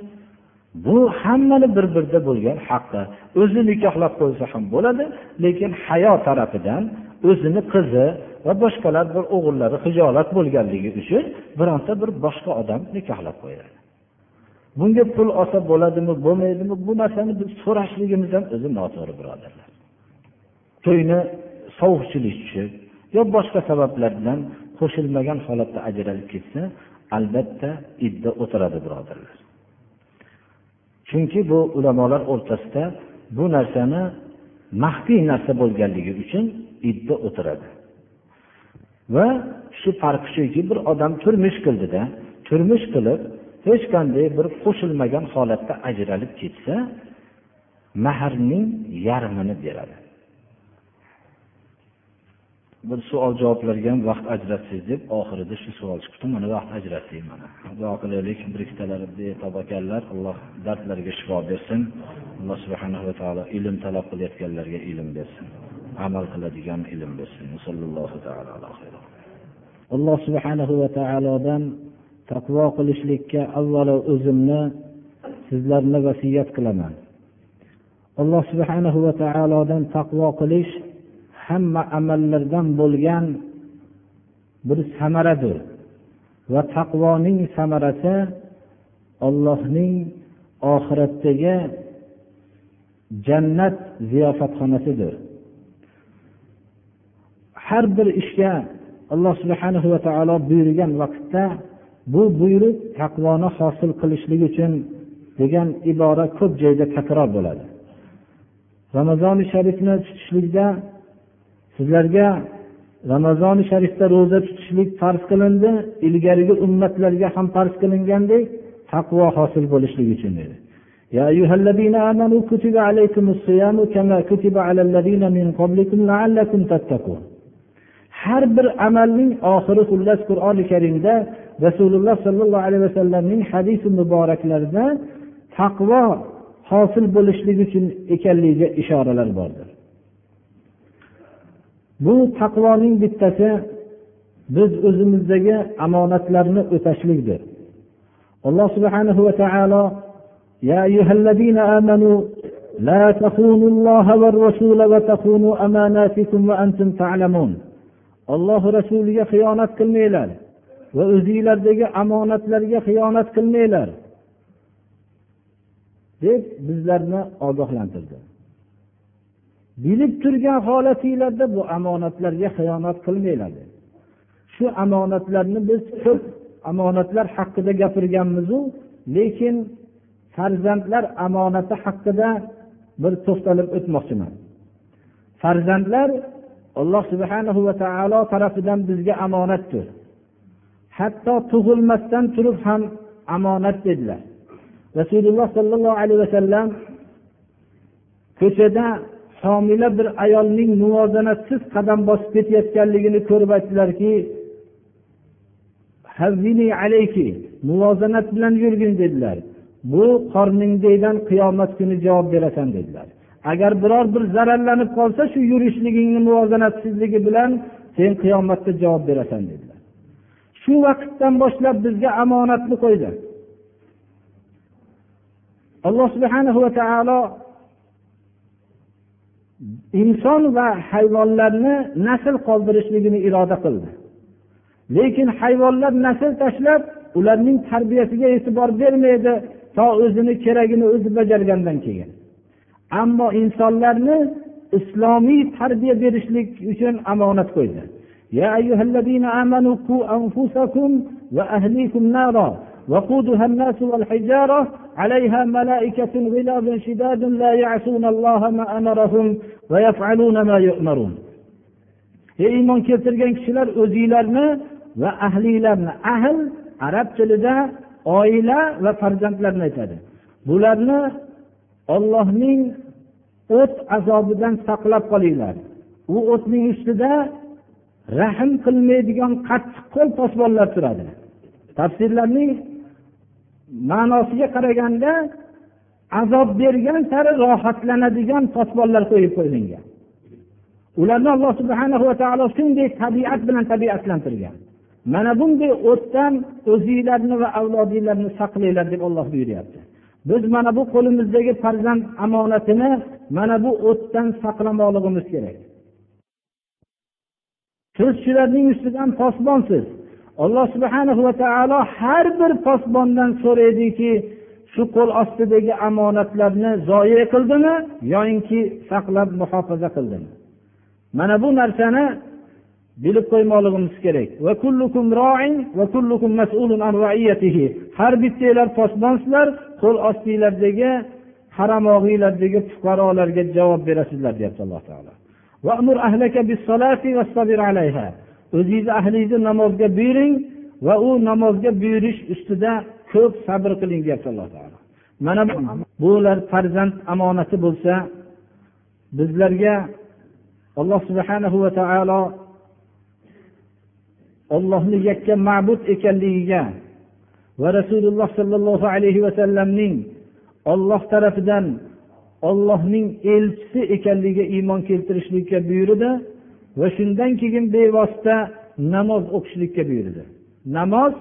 Bu hammani bir birida bo'lgan haqqi o'zi nikohlab qo'ysa ham bo'ladi lekin hayo tarafidan o'zini qizi va boshqalar bir o'g'illari hijolat bo'lganligi uchun bironta bir boshqa odam nikohlab qo'yadi. Bunga pul olsa bo'ladimi bo'lmaydimi bu narsani biz so'rashligimiz ham o'zi noto'g'ri birodarlar. To'yni sovuqchilik tushib yo boshqa sabablar bilan qo'shilmagan holatda ajralib ketsa albatta idda o'tiradi birodarlar. Chunki bu ulamolar o'rtasida bu narsani maxfiy narsa bo'lganligi uchun idda o'tiradi. Va shu farqi shuki bir odam turmush qildida turmush qilib hech qanday bir qo'shilmagan holatda ajralib ketsa mahrning yarmini beradi. Bir savol javoblarga ham vaqt ajratsangiz deb oxirida shu savol chiqibdi. Mana vaqt ajratdik mana. Duo qilaylik bir ikkitalari betob ekanlar. Alloh dardlariga shifo bersin. Alloh subhana va taolo ilm talab qilayotganlarga ilm bersin. Amal qiladigan ilm bersin. Alloh subhanahu va taolodan taqvo qilishlikka avvalo o'zimni sizlarni vasiyat qilaman. Alloh subhanahu va taolodan taqvo qilish hamma amallardan bo'lgan bir samaradir va taqvoning samarasi ollohning oxiratdagi jannat ziyofatxonasidir. Har bir ishga alloh subhana va taolo buyurgan vaqtda bu buyruq taqvoni hosil qilishlik uchun degan ibora ko'p joyda takror bo'ladi. Ramazoni sharifni tutishlikda sizlarga ramazoni sharifda ro'za tutishlik farz qilindi ilgarigi ummatlarga ham farz qilingandek taqvo hosil bo'lishligi uchun dedi يا أيها الذين آمنوا كتب عليكم الصيام كما كتب على الذين من قبلكم لعلكم تتقون har bir amalning oxiri xullas qur'oni karimda rasululloh sollallohu alayhi vasallamning hadisi muboraklarida taqvo hosil bo'lishligi uchun ekanligiga ishoralar bordir bu taqvoning bittasi biz o'zimizdagi omonatlarni o'tashlikdir alloh subhanahu va taolo يا أيها الذين آمنوا لا تخونوا الله والرسول وتخونوا أماناتكم وأنتم تعلمون alloh rasuliga xiyonat qilmanglar va o'zinglardagi omonatlarga xiyonat qilmanglar deb bizlarni ogohlantirdi Bilib turgan holatinglarda bu omonatlarga xiyonat qilmanglar shu omonatlarni biz ko'p omonatlar haqida gapirganmizu lekin farzandlar omonati haqida bir to'xtalib o'tmoqchiman. Farzandlar alloh subhanahu va taolo tarafidan bizga omonatdir. Hatto tug'ilmasdan turib ham omonat dedilar. Rasululloh sollallohu alayhi vasallam ko'chada homila bir ayolning muvozanatsiz qadam bosib ketayotganligini ko'rib aytdilarki muvozanat bilan yurgin dedilar. Bu qorningdaydan qiyomat kuni javob berasan dedilar. Agar biror bir zararlanib qolsa shu yurishligingni muvozanatsizligi bilan sen qiyomatda javob berasan dedilar. Shu vaqtdan boshlab bizga omonatni qo'ydi. Alloh subhanahu va taolo inson va hayvonlarni nasl qoldirishligini iroda qildi. Lekin hayvonlar nasl tashlab ularning tarbiyasiga e'tibor bermaydi to o'zini keragini o'zi bajargandan keyin. Ammo insonlarni islomiy tarbiya berishlik uchun omonat qo'ydi. يا أيها الذين آمنوا قوا أنفسكم وأهليكم نارا وقودها الناس والحجارة عليها ملائكة غلاظ شداد لا يعصون الله ما أمرهم ويفعلون ما يؤمرون ey iymon keltirgan kishilar o'zinglarni va ahliylarni ahl arab tilida oila va farzandlarni aytadi bularni ollohning o't azobidan saqlab qolinglar u o'tning ustida rahm qilmaydigan qattiq qo'l posbonlar turadi tafsirlarning ma'nosiga qaraganda azob bergan sari rohatlanadigan posbonlar qo'yib qo'yilgan. Ularni alloh subhana va taolo shunday tabiat bilan tabiatlantirgan. Mana bunday o'tdan o'zinglarni va avlodinglarni saqlanglar deb olloh buyuryapti. Biz mana bu qo'limizdagi farzand omonatini mana bu o'tdan saqlamoqligimiz kerak. Siz shularning ustidan posbonsiz. Alloh subhana va taolo har bir posbondan so'raydiki shu qo'l ostidagi omonatlarni zoya qildimi yoyinki saqlab muhofaza qildimi? Mana bu narsani bilib qo'ymoqligimiz kerak. Har bittanglar posbonsizlar qo'l ostinglardagi qaramog'inglardagi fuqarolarga javob berasizlar deyapti alloh taolo. O'zingizni ahlingizni namozga buyuring va u namozga buyurish ustida ko'p sabr qiling deyapti alloh taolo. Mana bular farzand omonati bo'lsa bizlarga alloh subhanahu va taolo ollohni yakka ma'bud ekanligiga va rasululloh sollallohu alayhi vasallamning olloh tarafidan ollohning elchisi ekanligiga iymon keltirishlikka buyurdi. Va shundan keyin bevosita namoz o'qishlikka buyurdi. Namoz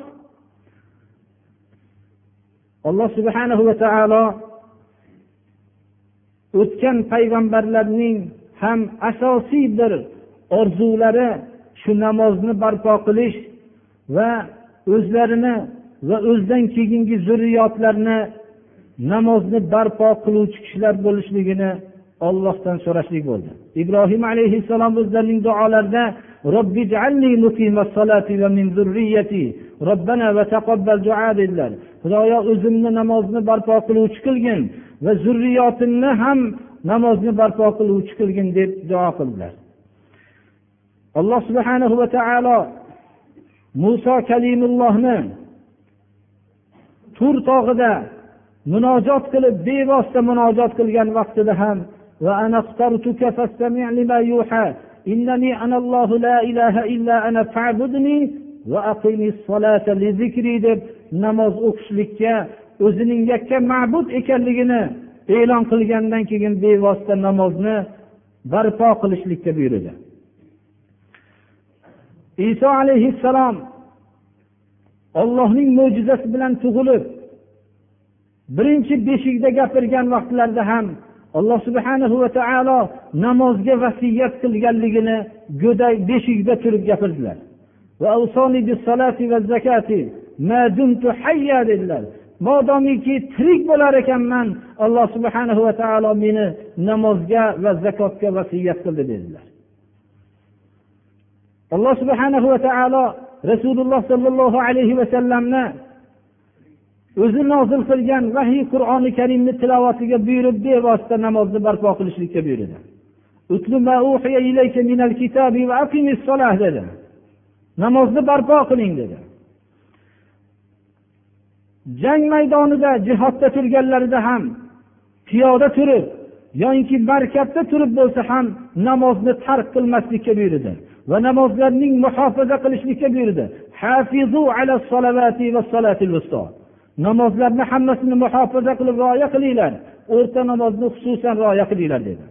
alloh subhanahu va taolo o'tgan payg'ambarlarning ham asosiy bir orzulari shu namozni barpo qilish va o'zlarini va o'zidan keyingi zurriyotlarni namozni barpo qiluvchi kishilar bo'lishligini ollohdan so'rashlik bo'ldi. Ibrohim alayhissalom o'zlarining duolarida dedilar. Xudoyo o'zimni namozni barpo qiluvchi qilgin va zurriyotimni ham namozni barpo qiluvchi qilgin deb duo qildilar. Alloh subhanahu va taolo muso kalimullohni tur tog'ida munojot qilib bevosita munojot qilgan vaqtida ham إنني أنا الله لا إله إلا أنا فاعبدني وأقم الصلاة لذكري deb namoz o'qishlikka o'zining yakka ma'bud ekanligini e'lon qilgandan keyin bevosita namozni barpo qilishlikka buyurdi iso alayhissalom ollohning mo'jizasi bilan tug'ilib birinchi beshikda gapirgan vaqtlarida ham alloh subhanahu va taolo namozga vasiyat qilganligini go'dak beshikda turib gapirdilar. Dedilar. Modomiki tirik bo'lar ekanman alloh subhanahu va taolo meni namozga va zakotga vasiyat qildi dedilar. Alloh subhanahu va taolo rasululloh sollallohu alayhi vasallamni o'zi nozil qilgan vahiy qur'oni karimni tilovatiga buyurib bevosita namozni barpo qilishlikka buyurdi. Dedi. Namozni barpo qiling dedi. Jang maydonida jihodda turganlarida ham piyoda turib yoinki markabda turib bo'lsa ham namozni tark qilmaslikka buyurdi va namozlarning muhofaza qilishlikka buyurdi. Namozlarni hammasini muhofaza qilib rioya qilinglar. O'rta namozni xususan rioya qilinglar dedi.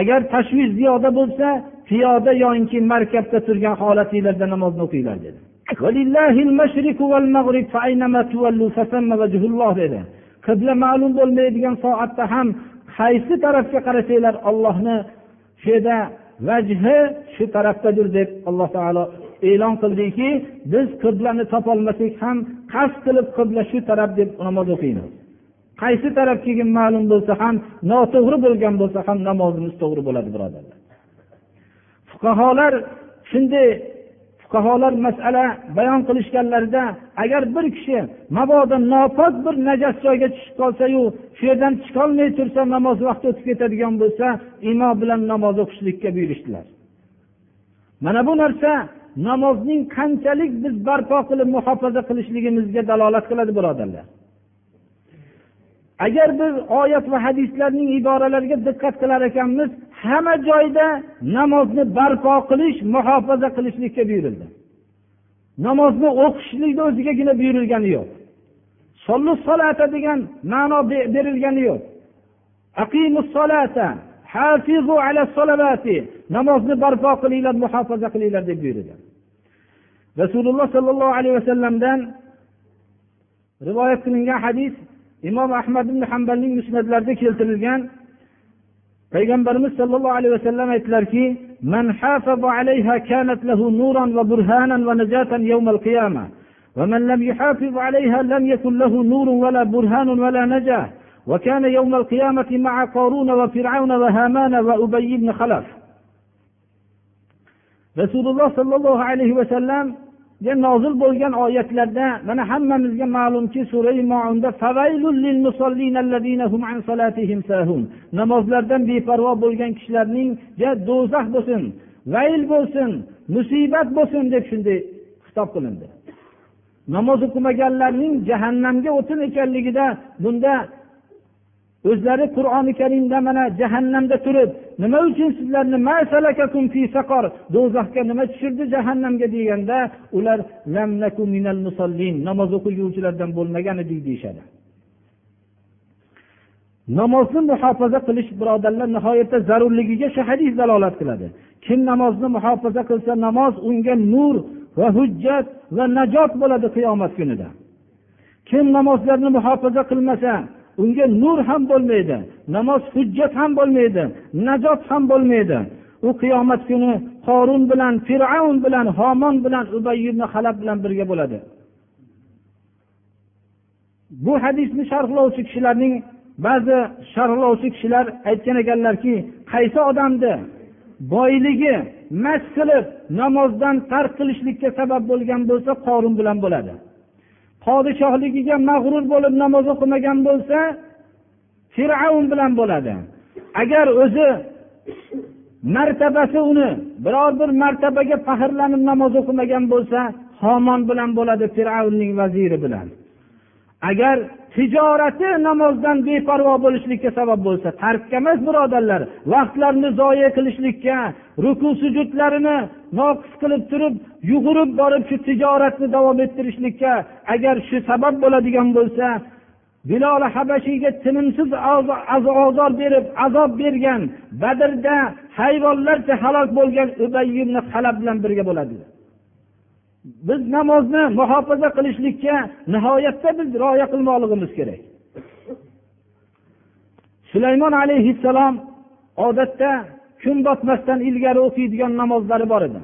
Agar tashvish ziyoda bo'lsa piyoda yoinki markabda turgan holatinglarda namozni o'qinglar dedi. Qibla ma'lum bo'lmaydigan soatda ham qaysi tarafga qarasanglar ollohni shu yerda vajhi shu tarafdadir deb alloh taolo e'lon qildiki biz qiblani topolmasak ham qasd qilib qibla shu taraf deb namoz o'qiymiz. Qaysi taraf keyin ma'lum bo'lsa ham noto'g'ri bo'lgan bo'lsa ham namozimiz to'g'ri bo'ladi birodarlar. Fuqarolar shunday fuqarolar masala bayon qilishganlarida agar bir kishi mabodo nopok bir najas joyga tushib qolsayu shu yerdan chiqolmay tursa namoz vaqti o'tib ketadigan bo'lsa imo bilan namoz o'qishlikka buyurishdilar. Mana bu narsa namozning qanchalik biz barpo qilib muhofaza qilishligimizga dalolat qiladi birodarlar. Agar biz oyat va hadislarning iboralariga diqqat qilar ekanmiz hamma joyda namozni barpo qilish muhofaza qilishlikka buyurildi. Namozni o'qishlikni o'zigagina buyurilgani yo'q. Sollu solata degan ma'no berilgani yo'q. Namozni barpo qilinglar muhofaza qilinglar deb buyurilgan rasululloh sollallohu alayhi vasallamdan rivoyat qilingan hadis imom ahmad ibn hambalning musnatlarida keltirilgan payg'ambarimiz sollallohu alayhi vasallam aytdilarki من حافظ عليها كانت له نورا وبرهانا ونجاة يوم القيامة ومن لم يحافظ عليها لم يكن له نور ولا برهان ولا نجاة وكان يوم القيامة مع قارون وفرعون وهامان وأبي بن خلف rasululloh sollallohu alayhi vasallamga nozil bo'lgan oyatlarda mana hammamizga ma'lumki surai namozlardan beparvo bo'lgan kishilarningga do'zax bo'lsin vayl bo'lsin musibat bo'lsin deb shunday xitob qilindi. Namoz o'qimaganlarning jahannamga o'tin ekanligida bunda o'zlari qur'oni karimda mana jahannamda turib nima uchun sizlarni do'zaxga nima tushirdi jahannamga deganda ular namoz o'qiguvchilardan bo'lmagan edik deyishadi. Namozni muhofaza qilish birodarlar nihoyatda zarurligiga shu hadis dalolat qiladi. Kim namozni muhofaza qilsa namoz unga nur va hujjat va najot bo'ladi qiyomat kunida. Kim namozlarni muhofaza qilmasa unga nur ham bo'lmaydi namoz hujjat ham bo'lmaydi najot ham bo'lmaydi. U qiyomat kuni qorun bilan fir'avn bilan homon bilan ubay halab bilan birga bo'ladi. Bu hadisni sharhlovchi kishilarning ba'zi sharhlovchi kishilar aytgan ekanlarki qaysi odamni boyligi mast qilib namozdan tark qilishlikka sabab bo'lgan bo'lsa qorun bilan bo'ladi. Podshohligiga mag'rur bo'lib namoz o'qimagan bo'lsa fir'avn bilan bo'ladi. Agar o'zi martabasi uni biror bir martabaga faxrlanib namoz o'qimagan bo'lsa homon bilan bo'ladi fir'avnning vaziri bilan. Agar tijorati namozdan beparvo bo'lishlikka sabab bo'lsa tarkka emas birodarlar. Vaqtlarini zoya qilishlikka ruku sujudlarini noqis qilib turib yugurib borib shu tijoratni davom ettirishlikka agar shu sabab bo'ladigan bo'lsa bilol habashiyga tinimsiz ozor berib azob bergan badrda hayvonlarcha halok bo'lgan ubay halab bilan birga bo'ladi biz namozni muhofaza qilishlikka nihoyatda biz rioya qilmoqligimiz kerak. Sulaymon alayhissalom odatda kun botmasdan ilgari o'qiydigan namozlari bor edi.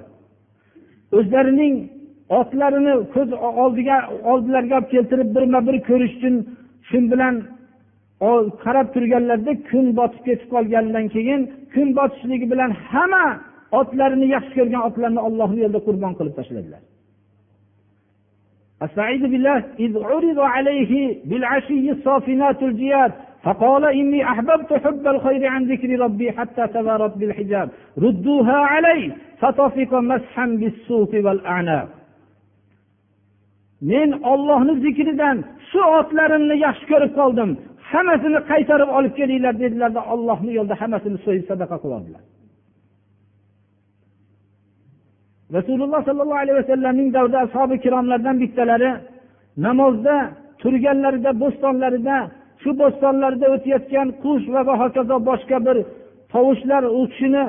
O'zlarining otlarini ko'z oldiga oldilariga olib keltirib birma bir ko'rish uchun shu bilan qarab turganlarida kun botib ketib qolganidan keyin kun botishligi bilan hamma otlarini yaxshi ko'rgan otlarni ollohni yo'lida qurbon qilib tashladilar. أستعيذ بالله إذ عرض عليه بالعشي الصافنات الجياد فقال إني أحببت حب الخير عن ذكر ربي حتى تبارت بالحجاب ردوها علي فطفق مسحا بالسوق والأعناق men ollohni zikridan shu otlarimni yaxshi ko'rib qoldim hammasini qaytarib olib kelinglar dedilarda ollohni yo'lida hammasini so'yib sadaqa qiladilar rasululloh sollallohu alayhi vasallamning davrida ashobi ikromlardan bittalari namozda turganlarida bo'stonlarida shu bo'stonlarda o'tayotgan qush va hokazo boshqa bir tovushlar u kishini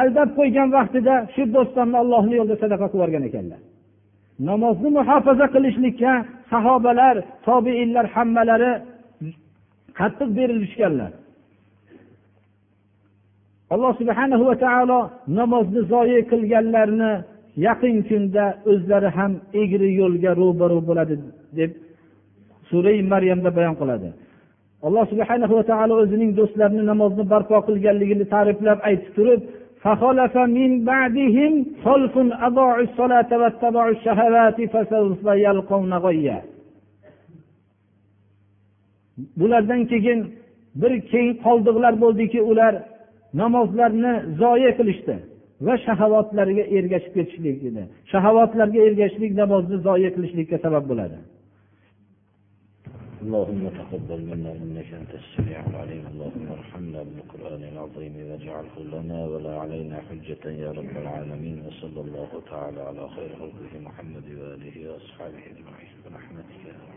aldab qo'ygan vaqtida shu bo'stonni ollohni yo'lida sadaqa qilib yuborgan ekanlar. Namozni muhofaza qilishlikka sahobalar tobeinlar hammalari qattiq berilishganlar alloh subhanahu va taolo namozni zoyi qilganlarni yaqin kunda o'zlari ham egri yo'lga ro'baru bo'ladi deb sura maryamda bayon qiladi alloh subhanahu va taolo o'zining do'stlarini namozni barpo qilganligini ta'riflab aytib turib فخلف من بعدهم خلف أضاعوا الصلاة واتبعوا الشهوات فسوف يلقون غيا bulardan keyin bir keyin qoldiqlar bo'ldiki ular namozlarni zoya qilishdi va shahovatlariga ergashib ketishlik edi shahovatlarga ergashishlik namozni zoya qilishlikka sabab bo'ladi اللهم تقبل منا انك انت السميع العليم اللهم ارحمنا بالقران العظيم واجعله لنا ولا علينا حجه يا رب العالمين وصلى الله تعالى على خير خلقه محمد واله واصحابه اجمعين برحمتك يا رب